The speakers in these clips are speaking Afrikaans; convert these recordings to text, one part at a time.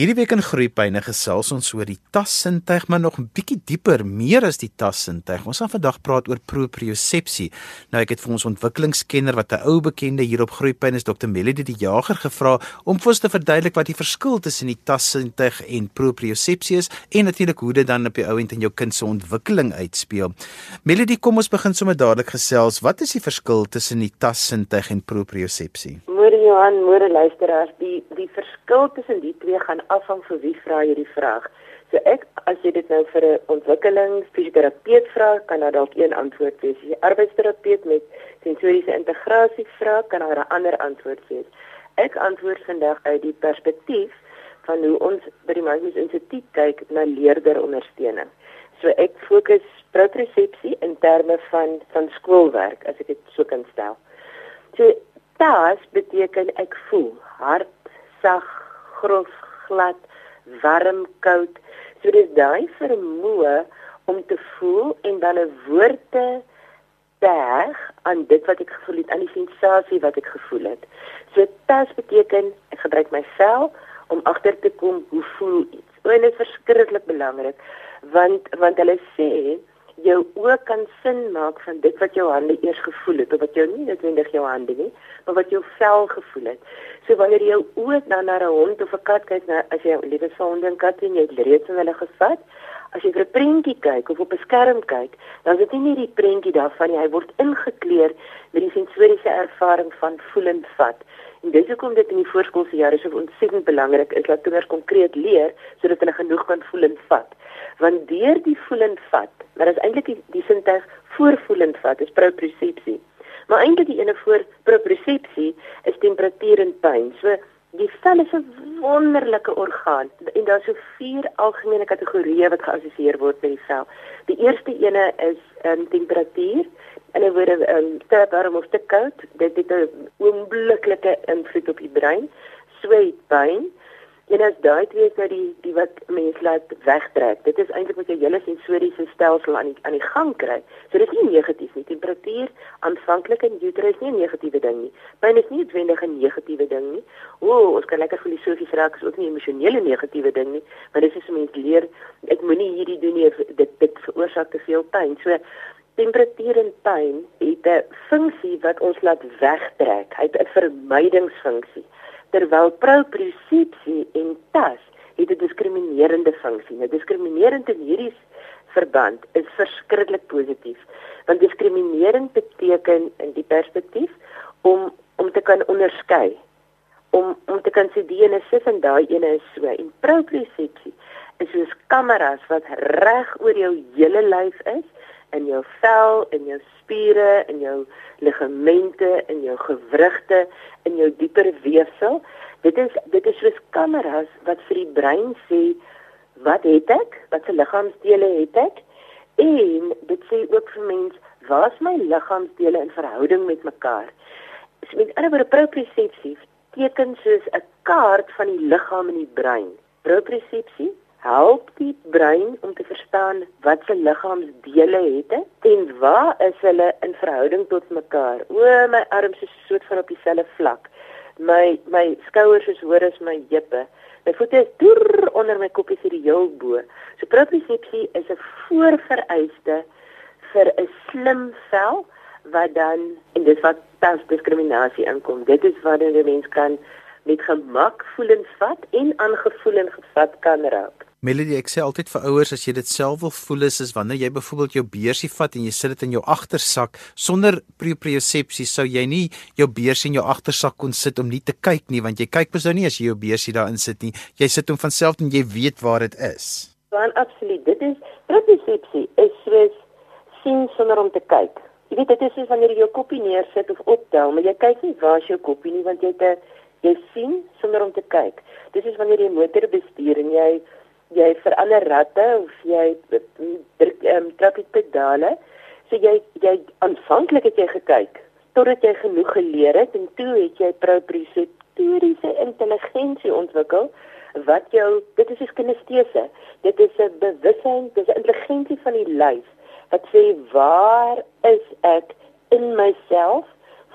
Hierdie week in Groepyne gesels ons oor die tassintuig, maar nog 'n bietjie dieper, meer as die tassintuig. Ons gaan vandag praat oor propriosepsie. Nou ek het vir ons ontwikkelingskenner wat 'n ou bekende hier op Groepyne is, Dr. Melody die Jager gevra om vir ons te verduidelik wat die verskil tussen die tassintuig en propriosepsie is en natuurlik hoe dit dan op die ou end in jou kind se ontwikkeling uitspeel. Melody, kom ons begin sommer dadelik gesels. Wat is die verskil tussen die tassintuig en propriosepsie? Johan, môre luisteraars, die die verskil tussen die twee gaan afhang van wie vra jy die vraag. So ek as jy dit nou vir 'n ontwikkelingsfisioterapeut vra, kan daar dalk een antwoord wees. As jy arbeidsterapeut met sensoriese integrasie vra, kan daar 'n ander antwoord wees. Ek antwoord vandag uit die perspektief van hoe ons by die Mindfulness Instituut kyk na leerderondersteuning. So ek fokus propriosepsie in terme van van skoolwerk as ek dit so kan stel. So Tas beteken ek voel hard, sag, grof, glad, warm, koud. So dis daai vermoë om te voel en dan 'n woord te berg aan dit wat ek gevoel het, aan die sensasie wat ek gevoel het. So tas beteken ek gebruik my vel om agter te kom hoe voel iets. O, dit is verskriklik belangrik want want hulle sê jou oë kan sin maak van dit wat jou hande eers gevoel het of wat jou nie noodwendig jou hande nie, maar wat jou vel gevoel het. So wanneer jy oë dan na 'n hond of 'n kat kyk, nou as jy liewe sonde en kat en jy het reeds van hulle gevat, as jy vir 'n prentjie kyk of op 'n skerm kyk, dan is dit nie net die prentjie daarvan nie, hy word ingekleer met die sensoriese ervaring van voel en vat. En dis hoekom dit in die voorskoolse jare so ontsettend belangrik is dat kinders konkreet leer sodat hulle genoeg kan voel en vat want deur die voelend vat, maar dit is eintlik die, die sintuig voorvoelend vat, is propriosepsie. Maar eintlik die ene voor propriosepsie is temperatuur en pyn. So die vel is 'n wonderlike orgaan en daar's so vier algemene kategorieë wat geassosieer word met die vel. Die eerste ene is um, temperatuur. En dit word um, te warm of te koud. Dit het 'n oombliklike invloed op die brein. Sweet pyn. En as daai twee is nou die die wat mense laat wegtrek. Dit is eintlik wat jou hele sensoriese stelsel aan die aan die gang kry. So dit is nie negatief nie. Temperatuur aanvanklik in uterus nie 'n negatiewe ding nie. Pyn is nie noodwendig 'n negatiewe ding nie. O, ons kan lekker filosofies raak, is ook nie 'n emosionele negatiewe ding nie, maar dit is so mense leer ek moenie hierdie doen nie, dit dit veroorsaak te veel pyn. So temperatuur en pyn het 'n funksie wat ons laat wegtrek. Hy het 'n vermydingsfunksie terwyl propriosepsie en tas het 'n diskriminerende funksie. Nou diskriminerend in hierdie verband is verskriklik positief. Want diskriminering beteken in die perspektief om om te kan onderskei. Om om te kan sê die ene is en daai ene is so. En propriosepsie is soos kameras wat reg oor jou hele lyf is in jou vel, in jou spiere, in jou ligamente, in jou gewrigte, in jou dieper weefsel. Dit is dit is soos kameras wat vir die brein sê wat het ek? Wat se liggaamsdele het ek? En dit sê ook vir mens, waar is my liggaamsdele in verhouding met mekaar? So met ander woorde propriosepsie teken soos 'n kaart van die liggaam en die brein. Propriosepsie help die brein om te verstaan wat se liggaamsdele het en waar is hulle in verhouding tot mekaar. O, my arms is soort van op dieselfde vlak. My my skouers is hoër as my heupe. My voete is deur onder my kop is hierdie heel bo. So propriosepsie is 'n voorvereiste vir 'n slim vel wat dan en dit wat tans diskriminasie inkom. Dit is waar 'n mens kan met gemak voelens vat en aangevoel en gevat kan raak. Melody, ek sê altyd vir ouers as jy dit self wil voel is, is wanneer jy byvoorbeeld jou beursie vat en jy sit dit in jou agtersak sonder propriosepsie sou jy nie jou beursie in jou agtersak kon sit om nie te kyk nie want jy kyk mos nou nie as jy jou beursie daarin sit nie. Jy sit hom van self en jy weet waar dit is. Want absoluut, dit is propriosepsie is soos sien sonder om te kyk. Jy weet dit is soos wanneer jy jou kopie neersit of optel, maar jy kyk nie waar is jou kopie nie want jy het 'n jy sien sonder om te kyk. Dis is wanneer jy motor bestuur en jy jy verander ratte of jy druk ehm um, trap die pedale. So jy jy aanvanklik het jy gekyk totdat jy genoeg geleer het en toe het jy proprioseptoriese intelligensie ontwikkel wat jou dit is 'n kinestese. Dit is 'n bewussyn, dit is 'n intelligensie van die lyf wat sê waar is ek in myself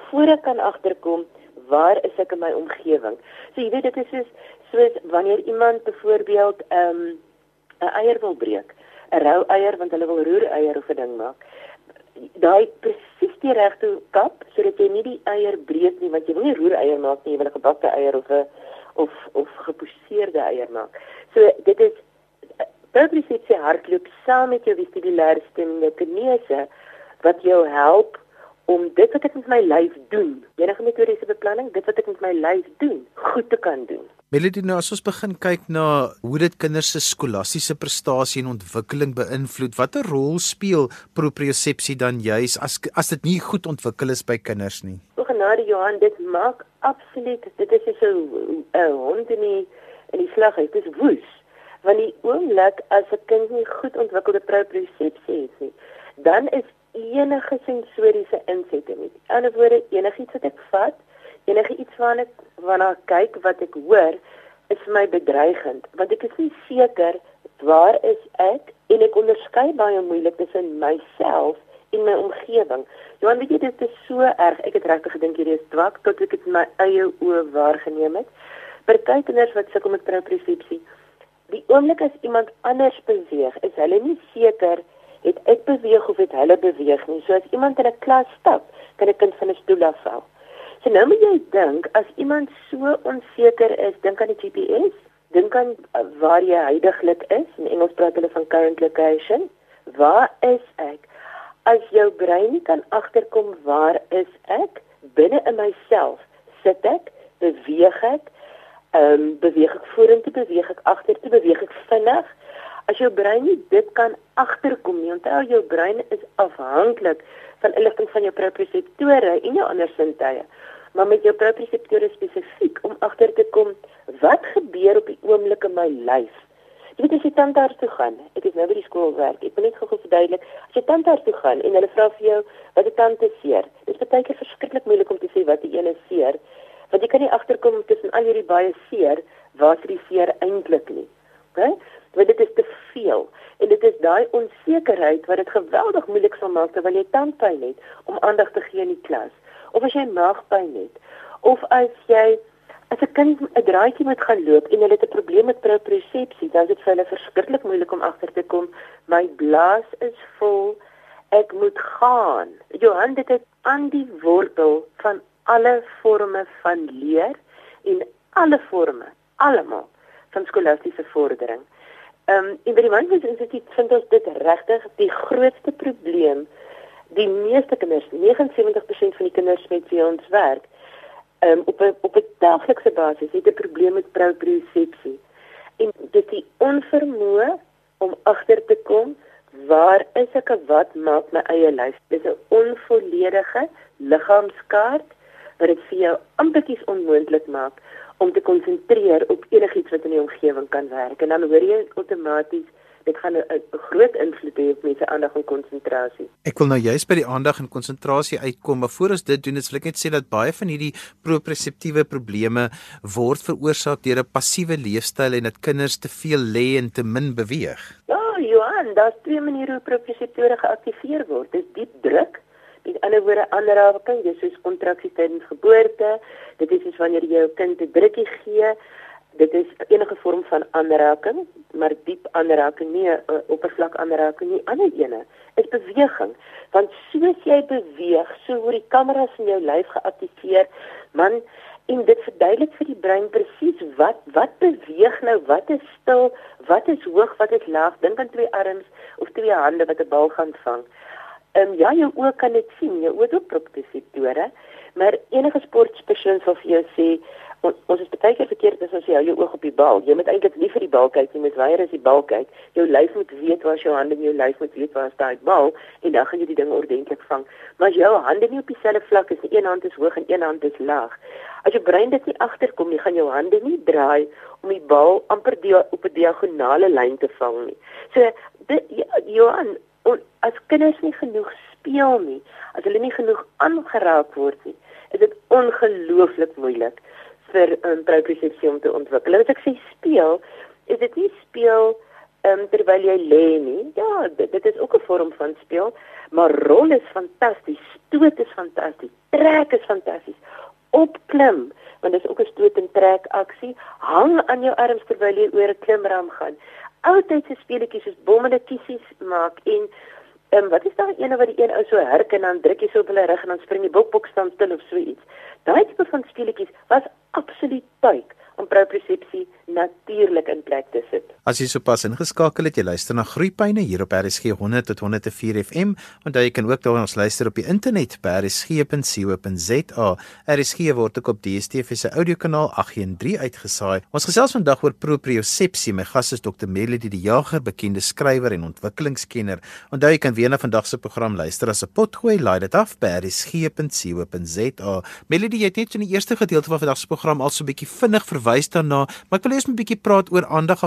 voor ek kan agterkom waar is ek in my omgewing. So jy weet dit is soos Soos wanneer iemand byvoorbeeld 'n um, eier wil breek, 'n rou eier want hulle wil roer eier of 'n ding maak. Daai presies die regte kap sodat jy nie die eier breek nie want jy wil nie roer eier maak nie, jy wil 'n gebakte eier of 'n of of geposeerde eier maak. So dit is propriosepsie hardloop saam met jou vestibulêre stemmende kinese wat jou help om dit wat ek met my lyf doen, enige metodiese beplanning, dit wat ek met my lyf doen, goed te kan doen. Melody, nou as ons begin kyk na hoe dit kinders se skolastiese prestasie en ontwikkeling beïnvloed, watter rol speel propriosepsie dan juis as as dit nie goed ontwikkel is by kinders nie? O genade Johan, dit maak absoluut, dit is so 'n uh, hond in die in die slag, dit is woes. Want die oomblik as 'n kind nie goed ontwikkelde propriosepsie het nie, dan is enige sensoriese insette. In ander woorde, enigiets wat ek vat, enige iets waarna ek waarna ek kyk, wat ek hoor, is vir my bedreigend, want ek is nie seker waar is ek en ek onderskei baie moeilik tussen myself en my omgewing. Johan, weet jy dit is so erg. Ek het regtig gedink hierdie is twak tot ek dit in my eie oë waargeneem het. Party kinders wat sukkel met propriosepsie, die oomblik as iemand anders beweeg, is hulle nie seker het ek beweeg of het hulle beweeg nie. So as iemand in 'n klas stap, kan 'n kind van 'n stoel afval. So nou moet jy dink as iemand so onseker is, dink aan die GPS, dink aan uh, waar jy heidaglik is. In Engels praat hulle van current location. Waar is ek? As jou brein nie kan agterkom waar is ek binne in myself, sit ek, beweeg ek, ehm um, beweeg ek vorentoe, beweeg ek agtertoe, beweeg ek vinnig As jou brein nie dit kan agterkom nie, onthou jou brein is afhanklik van inligting van jou proprioseptore en jou ander sintuie. Maar met jou proprioseptore spesifiek om agter te kom wat gebeur op die oomblik in my lyf. Jy weet as jy tandarts toe gaan, ek is nou by die skool werk. Ek wil net gou verduidelik, as jy tandarts toe gaan en hulle vra vir jou wat die tand seer, dit is baie keer verskriklik moeilik om te sê wat die ene seer, want jy kan nie agterkom tussen al hierdie baie seer waar dit seer eintlik nie. Okay? want dit is te veel en dit is daai onsekerheid wat dit geweldig moeilik sal maak terwyl jy tandpyn het om aandag te gee in die klas of as jy maagpyn het of as jy as 'n kind 'n draaitjie moet gaan loop en hulle het 'n probleem met propriosepsie dan is dit vir hulle verskriklik moeilik om agter te kom my blaas is vol ek moet gaan Johan dit is aan die wortel van alle forme van leer en alle forme almal van skolastiese vordering Ehm um, in by die Mindfulness Instituut vind ons dit regtig die grootste probleem. Die meeste kinders, 79% van die kinders met wie ons werk, um, op 'n op 'n daaglikse basis het 'n probleem met propriosepsie. En dit die onvermoë om agter te kom waar is ek en wat maak my eie lyf? Dis 'n onvolledige liggaamskaart wat dit vir jou amper onmoontlik maak om te konsentreer op enigiets wat in die omgewing kan werk en dan hoor jy outomaties dit gaan 'n groot invloed hê op mense aandag en konsentrasie. Ek wil nou juist by die aandag en konsentrasie uitkom, maar voor ons dit doen, wil ek net sê dat baie van hierdie proprioseptiewe probleme word veroorsaak deur 'n passiewe leefstyl en dat kinders te veel lê en te min beweeg. Ja, Johan, daar's twee maniere hoe proprioseptore geaktiveer word. Dis diep druk Met ander woorde, aanraking, dis soos kontraksie tydens geboorte. Dit is soos wanneer jy jou kind 'n drukkie gee. Dit is enige vorm van aanraking, maar diep aanraking nie uh, oppervlak aanraking nie. Ander ene is beweging. Want soos jy beweeg, so word die kameras in jou lyf geaktiveer. Man, en dit verduidelik vir die brein presies wat wat beweeg nou, wat is stil, wat is hoog, wat is laag. Dink aan twee arms of twee hande wat 'n bal gaan vang. Ehm um, ja, jou oë kan dit sien, jou oë het proprioseptore, maar enige sportpersoon sal vir jou sê on, ons is baie keer verkeerd as ons hou jou oog op die bal. Jy moet eintlik nie vir die bal kyk nie, jy moet weier as die bal kyk. Jou lyf moet weet waar jou hande en jou lyf moet weet waar staan die bal en dan gaan jy die ding ordentlik vang. Maar as jou hande nie op dieselfde vlak is nie, een hand is hoog en een hand is laag. As jou brein dit nie agterkom nie, gaan jou hande nie draai om die bal amper die, op 'n diagonale lyn te vang nie. So dit Johan, as kinders nie genoeg speel nie, as hulle nie genoeg aangeraak word nie, is dit ongelooflik moeilik vir 'n um, propriosepsie om te ontwikkel. As ek sê speel, is dit nie speel um, terwyl jy lê nie. Ja, dit, dit is ook 'n vorm van speel, maar rol is fantasties, stoot is fantasties, trek is fantasties. opklim want dit is ook 'n stoot en trek aksie hang aan jou arms terwyl jy oor 'n klimram gaan oudtydse speletjies soos bommende kissies maak en ehm um, wat is daai ene wat die een ou so hurk en dan druk jy so op hulle rug en dan spring die bokbok staan stil of so iets daai tipe van speletjies was absoluut tuik om propriosepsie natuurlik in plek te sit. As jy sopas ingeskakel het, jy luister na Groeipyne hier op RSG 100 tot 104 FM, onthou jy kan ook daar ons luister op die internet by rsg.co.za. RSG word ook op DStv se audiokanaal 813 uitgesaai. Ons gesels vandag oor propriosepsie. My gas is Dr. Melody die Jager, bekende skrywer en ontwikkelingskenner. Onthou jy kan weer na vandag se program luister as 'n potgooi. Laai dit af by rsg.co.za. Melody, jy het net in die eerste gedeelte van vandag se program al so 'n bietjie vinnig verwys daarna, maar ek wil eers 'n bietjie praat oor aandag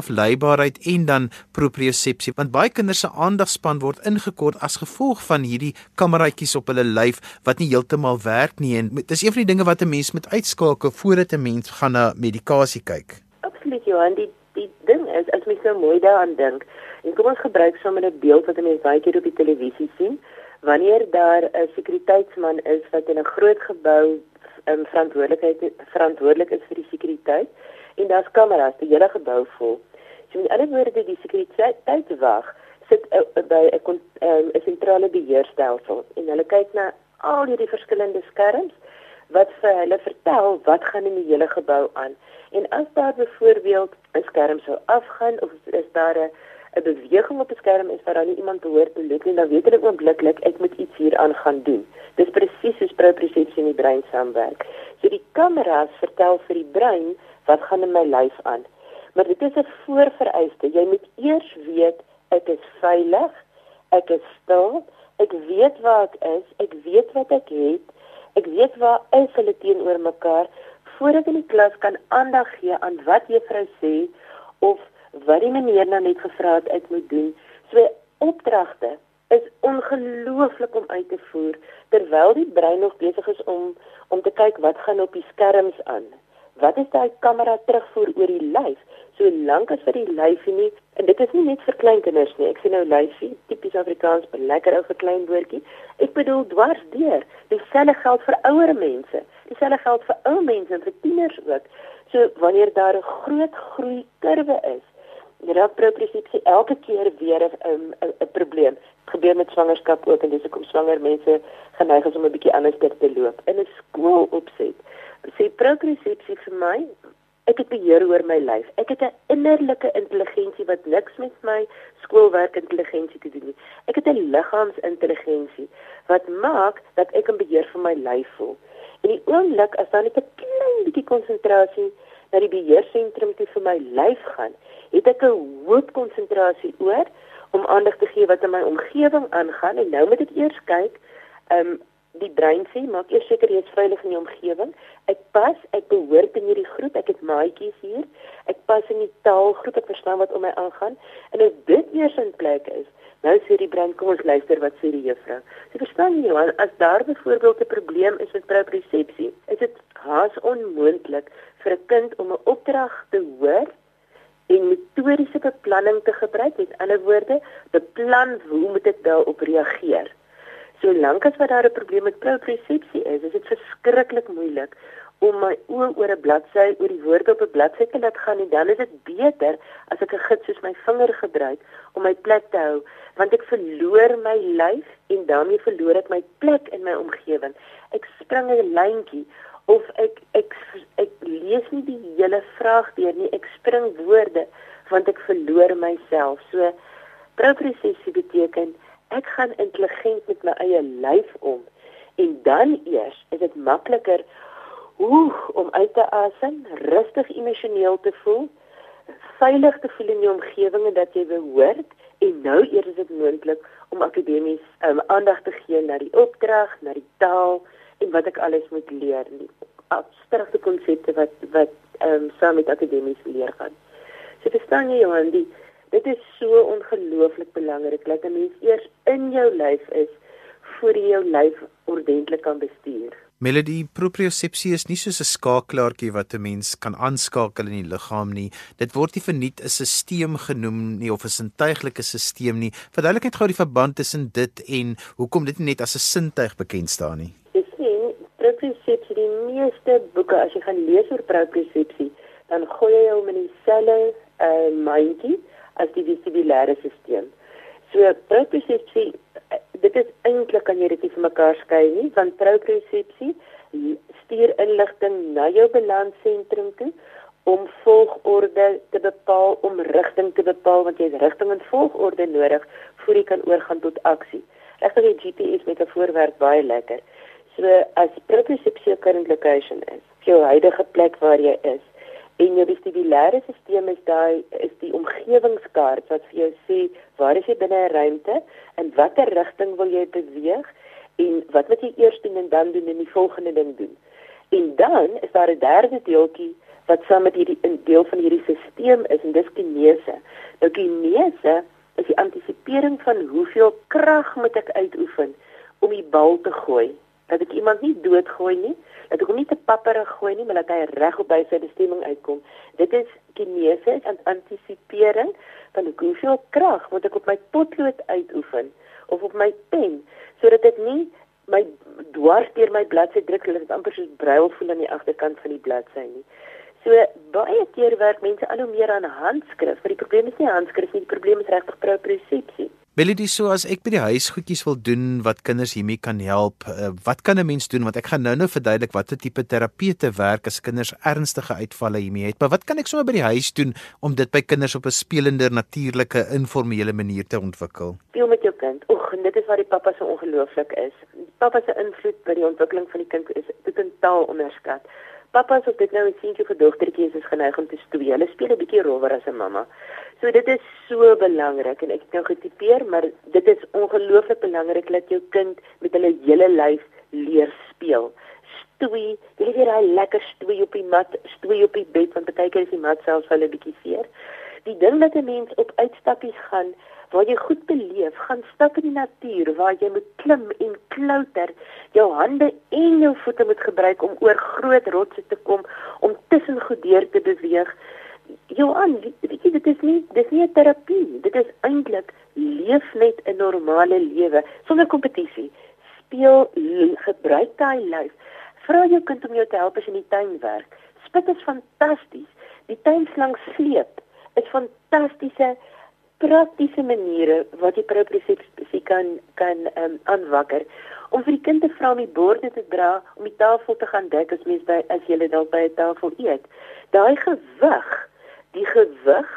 afleibaarheid en dan propriosepsie, want baie kinders se aandagspan word ingekort as gevolg van hierdie kameraitjies op hulle lyf wat nie heeltemal werk nie en dis een van die dinge wat 'n mens moet uitskakel voordat 'n mens gaan na medikasie kyk. Absoluut Johan, die die ding is as mens so mooi daaraan dink, en kom ons gebruik sommer 'n beeld wat 'n mens baie keer op die televisie sien, wanneer daar 'n sekuriteitsman is wat in 'n groot gebou um, verantwoordelikheid verantwoordelik is vir die sekuriteit en daar's kameras die hele gebou vol. So met ander woorde die sekuriteitswag sit uh, by 'n um, 'n sentrale beheerstelsel en hulle kyk na al hierdie verskillende skerms wat vir hulle vertel wat gaan in die hele gebou aan. En as daar byvoorbeeld 'n skerm sou afgaan of is daar 'n 'n beweging op die skerm is waar dan iemand behoort te loop en dan weet hulle oombliklik ek moet iets hier aan gaan doen. Dis presies hoe propriosepsie in die brein saamwerk. So die kameras vertel vir die brein wat gaan in my lyf aan. Maar dit is 'n voorvereiste. Jy moet eers weet ek is veilig, ek is stil, ek weet waar ek is, ek weet wat ek het, ek weet waar is hulle teenoor mekaar voordat in die klas kan aandag gee aan wat juffrou sê of wat die meneer nou net gevra het ek moet doen. So opdragte is ongelooflik om uit te voer terwyl die brein nog besig is om om te kyk wat gaan op die skerms aan wat is daai kamera terugvoer oor die lyf? Solank as vir die lyfie nie en dit is nie net vir klein kinders nie. Ek sien nou lyfie tipies afrikaans maar lekker ou vir klein woordjie ek bedoel dwars deur. Dieselfde geld vir ouer mense. Dieselfde geld vir ou mense en vir tieners ook. So wanneer daar 'n groot groei kurwe is raak propriosepsie elke keer weer 'n 'n probleem. Gebeur met swangerskap ook en dis hoekom swanger mense geneig is om 'n bietjie anders te loop. In 'n skool opset sê propriosepsie vir my, ek het beheer oor my lyf. Ek het 'n innerlike intelligensie wat niks met my skoolwerk intelligensie te doen nie. Ek het 'n liggaamsintelligensie wat maak dat ek in beheer van my lyf voel. En die oomblik as dan net 'n klein bietjie konsentrasie na die beheersentrum toe vir my lyf gaan, het ek 'n hoop konsentrasie oor om aandag te gee wat in my omgewing aangaan en nou moet ek eers kyk, ehm um, die brein sê maak eers seker jy is veilig in die omgewing. Ek pas, ek behoort in hierdie groep, ek het maatjies hier. Ek pas in die taalgroep, ek verstaan wat om my aangaan. En as dit eers in plek is, nou sê die brein kom ons luister wat sê die juffrou. Jy verstaan nie, as daar byvoorbeeld 'n probleem is met propriosepsie, is dit haas onmoontlik vir 'n kind om 'n opdrag te hoor en metodiese beplanning te gebruik. Met ander woorde, beplan hoe moet ek daarop reageer? Solank as wat daar 'n probleem met propriosepsie is, is dit verskriklik moeilik om my oë oor 'n bladsy oor die woorde op 'n bladsy te laat gaan en dan is dit beter as ek 'n gids soos my vinger gebruik om my plek te hou want ek verloor my lyf en daarmee verloor ek my plek in my omgewing. Ek spring 'n lyntjie of ek ek ek lees nie die hele vraag deur nie. Ek spring woorde want ek verloor myself. So propriosepsie beteken ek gaan intelligent met my eie lyf om en dan eers is dit makliker oeh om uit te asem, rustig emosioneel te voel, veilig te voel in die omgewing en dat jy behoort en nou eers is dit moontlik om akademies um, aandag te gee na die opdrag, na die taal en wat ek alles moet leer, die abstrakte konsepte wat wat ehm um, saam met akademies leer gaan. So verstaan jy Johan, die Dit is so ongelooflik belangrik dat 'n mens eers in jou lyf is voor jy jou lyf ordentlik kan bestuur. Melody propriosepsie is nie soos 'n skakelaartjie wat 'n mens kan aanskakel in die liggaam nie. Dit word nie verniet 'n stelsel genoem nie of 'n sintuiglike stelsel nie. Verduidelik net gou die verband tussen dit en hoekom dit net as 'n sintuig bekend staan nie. Ek sien propriosepsie die meeste boeke as jy gaan lees oor propriosepsie, dan gooi jy hom in dieselfde uh, mandjie as die vestibulêre stelsel. So propriosepsie dit is eintlik kan jy dit nie vir mekaar skei nie, want propriosepsie stuur inligting na jou balanssentrum toe om volgorde te bepaal, om rigting te bepaal want jy het rigting en volgorde nodig voor jy kan oorgaan tot aksie. Regtig die GPS met 'n voorwerp baie lekker. So as propriosepsie current location is, jou huidige plek waar jy is, en jou vestibulêre stelsel is daai is die omgewingskaart wat vir jou sê waar is jy binne 'n ruimte en watter rigting wil jy beweeg en wat moet jy eers doen en dan doen en die volgende ding doen. En dan is daar 'n derde deeltjie wat saam met hierdie deel van hierdie stelsel is en dis kinese. Nou kinese is die antisipering van hoeveel krag moet ek uitoefen om die bal te gooi. Dat ek iemand nie doodgooi nie, dat ek hom nie te papperig gooi nie, maar dat hy reg op by sy bestemming uitkom. Dit is kinese en antisipering van hoeveel krag moet ek op my potlood uitoefen of op my pen sodat dit nie my dwars deur my bladsy druk dat dit amper soos brail voel aan die agterkant van die bladsy nie. So baie keer werk mense al hoe meer aan handskrif, maar die probleem is nie handskrif nie, die probleem is regtig propriosepsie. Melody, so as ek by die huis goedjies wil doen wat kinders hiermee kan help, uh, wat kan 'n mens doen want ek gaan nou-nou verduidelik watter tipe terapeute werk as kinders ernstige uitvalle hiermee het. Maar wat kan ek sommer by die huis doen om dit by kinders op 'n spelender, natuurlike, informele manier te ontwikkel? Speel met jou kind. Oeg, dit is waar die pappa so ongelooflik is. Pappa se invloed by die ontwikkeling van die kind is totaal onderskat. Pappas of dit nou 'n seentjie 'n dogtertjie is, is geneig om te stoei. Hulle speel 'n bietjie rower as 'n mamma. So dit is so belangrik en ek het nou getipeer, maar dit is ongelooflik belangrik dat jou kind met hulle hele lyf leer speel. Stoei, jy weet hy lekker stoei op die mat, stoei op die bed want baie keer is die mat selfs hulle bietjie seer. Die ding dat 'n mens op uitstappies gaan waar jy goed beleef, gaan stap in die natuur waar jy moet klim en klouter, jou hande en jou voete moet gebruik om oor groot rotse te kom, om tussen goed deur te beweeg. Johan, weet jy dit is nie dis nie terapie, dit is eintlik leef net 'n normale lewe sonder kompetisie. Speel, gebruik daai lyf. Vra jou kind om jou te help as jy in die tuin werk. Spit is fantasties. Die tuinslang sleep is fantastiese praktiese maniere wat jy propriosepsie kan kan um, aanwakker om vir die kind te vra om die borde te dra om die tafel te gaan dek as mens by as jy dalk by 'n tafel eet. Daai gewig die gewig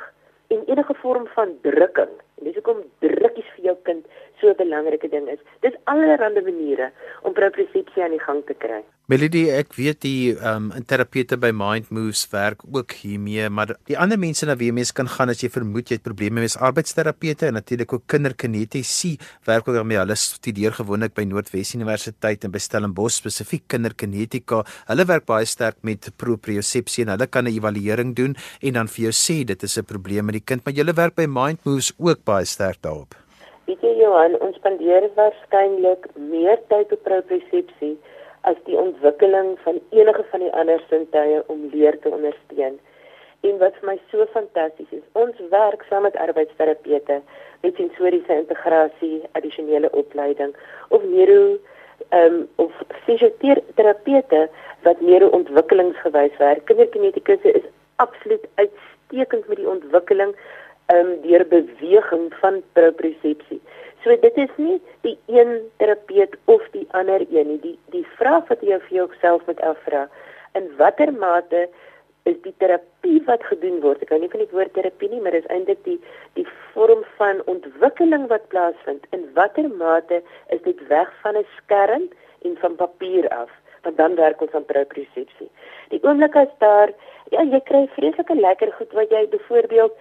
en enige vorm van drukking. En dis hoekom drukkies vir jou kind so 'n belangrike ding is. Dis allerlei maniere om propriosepsie aan die gang te kry. Melody, ek weet die ehm um, terapeute by Mind Moves werk ook hiermee, maar die ander mense na wie mense kan gaan as jy vermoed jy het probleme met arbeidsterapeute en natuurlik ook kinderkinetiese werk ook daarmee. Hulle studeer gewoonlik by Noordwes Universiteit en by Stellenbosch spesifiek kinderkinetika. Hulle werk baie sterk met propriosepsie en hulle kan 'n evaluering doen en dan vir jou sê dit is 'n probleem met die kind, maar julle werk by Mind Moves ook baie sterk daarop. Weet jy Johan, ons spandeer waarskynlik meer tyd op propriosepsie as die ontwikkeling van enige van die ander sintuie om leer te ondersteun. En wat vir my so fantasties is, ons werk saam met arbeidsterapeute met sensoriese integrasie, addisionele opleiding of neuro ehm um, of fisioterapeute wat neuroontwikkelingsgewys werk. Kinderkinetikus is absoluut uitstekend met die ontwikkeling um, deur beweging van propriosepsie. So dit is nie die een terapeut of die ander een nie. Die die vraag wat jy vir jouself moet afvra, in watter mate is die terapie wat gedoen word? Ek hou nie van die woord terapie nie, maar dit is eintlik die die vorm van ontwikkeling wat plaasvind. In watter mate is dit weg van 'n skerm en van papier af? Want dan werk ons aan propriosepsie. Die oomblik as daar ja, jy kry vreeslike lekker goed wat jy byvoorbeeld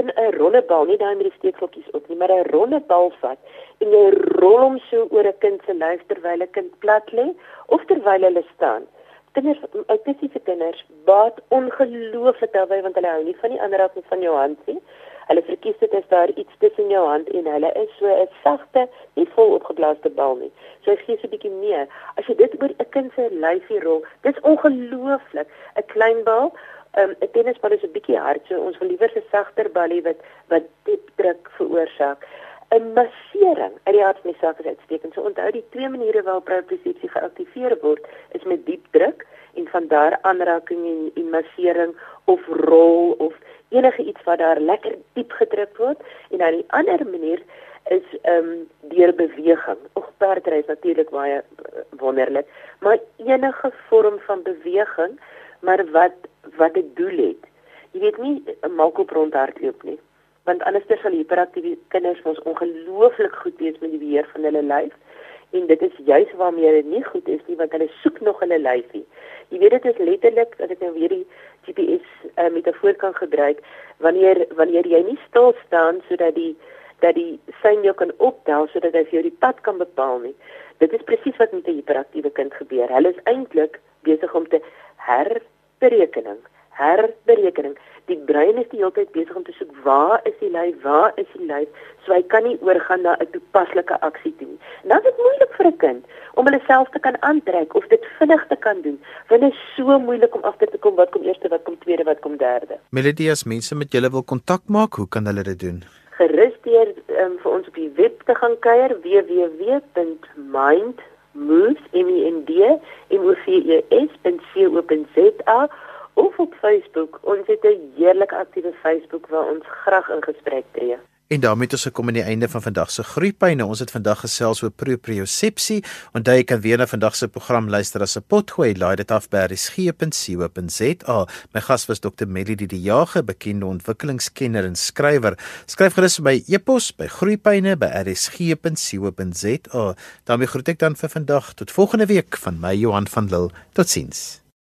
in 'n ronde bal, nie daai met die steekvlokkies op nie, maar 'n ronde bal vat en jy rol hom so oor 'n kind se lyf terwyl 'n kind plat lê of terwyl hulle staan. Kinders, autistiese kinders, baat ongelooflik daarby want hulle hou nie van die af van jou hand nie. Hulle verkies dit as daar iets tussen jou hand en hulle is so 'n sagte, nie vol opgeblaaste bal nie. So ek gee so 'n bietjie meer. As jy dit oor 'n kind se lyfie rol, dis ongelooflik. 'n Klein bal um, 'n tennisbal is 'n bietjie hard, so ons wil liewer 'n sagter ballie wat wat diep druk veroorsaak. 'n massering uit die hart van die sak is uitstekend. So onthou die twee maniere waarop propriosepsie geaktiveer word is met diep druk en van daar aanraking en, en massering of rol of enige iets wat daar lekker diep gedruk word en dan die ander manier is ehm um, deur beweging. Och perdry is natuurlik baie uh, wonderlik, maar enige vorm van beweging maar wat wat dit doel het. Jy weet nie 'n malkop rondhardloop nie. Want anders sal hiperaktiewe kinders ons ongelooflik goed wees met die beheer van hulle lyf en dit is juis waarmee hulle nie goed is nie want hulle soek nog hulle lyfie. Jy weet dit is letterlik dat ek nou weer die GPS uh, metafoor kan gebruik wanneer wanneer jy nie stil staan sodat die dat die sein jou kan optel sodat hy vir jou die pad kan bepaal nie. Dit is presies wat met 'n hiperaktiewe kind gebeur. Hulle is eintlik besig om te herberekening, herberekening. Die brein is die hele tyd besig om te soek waar is die lyf, waar is die lyf, so hy kan nie oorgaan na 'n toepaslike aksie toe nie. En dan is dit moeilik vir 'n kind om hulle self te kan aantrek of dit vinnig te kan doen. Want dit is so moeilik om agter te kom wat kom eerste, wat kom tweede, wat kom derde. Melody as mense met julle wil kontak maak, hoe kan hulle dit doen? Gerus deur um, vir ons op die web te gaan kuier www.mind.moves.co.za of op Facebook. Ons het 'n heerlike aktiewe Facebook waar ons graag in gesprek tree. En daarmee het ons gekom aan die einde van vandag se groeipyne. Ons het vandag gesels oor propriosepsie. Onthou jy kan weer na vandag se program luister as 'n potgooi. Laai dit af by resgep.co.za. My gas was Dr. Melody die Jager, bekende ontwikkelingskenner en skrywer. Skryf gerus by e-pos by groeipyne by resgep.co.za. daarmee groet ek dan vir vandag tot volgende week van my Johan van Lille. Totsiens.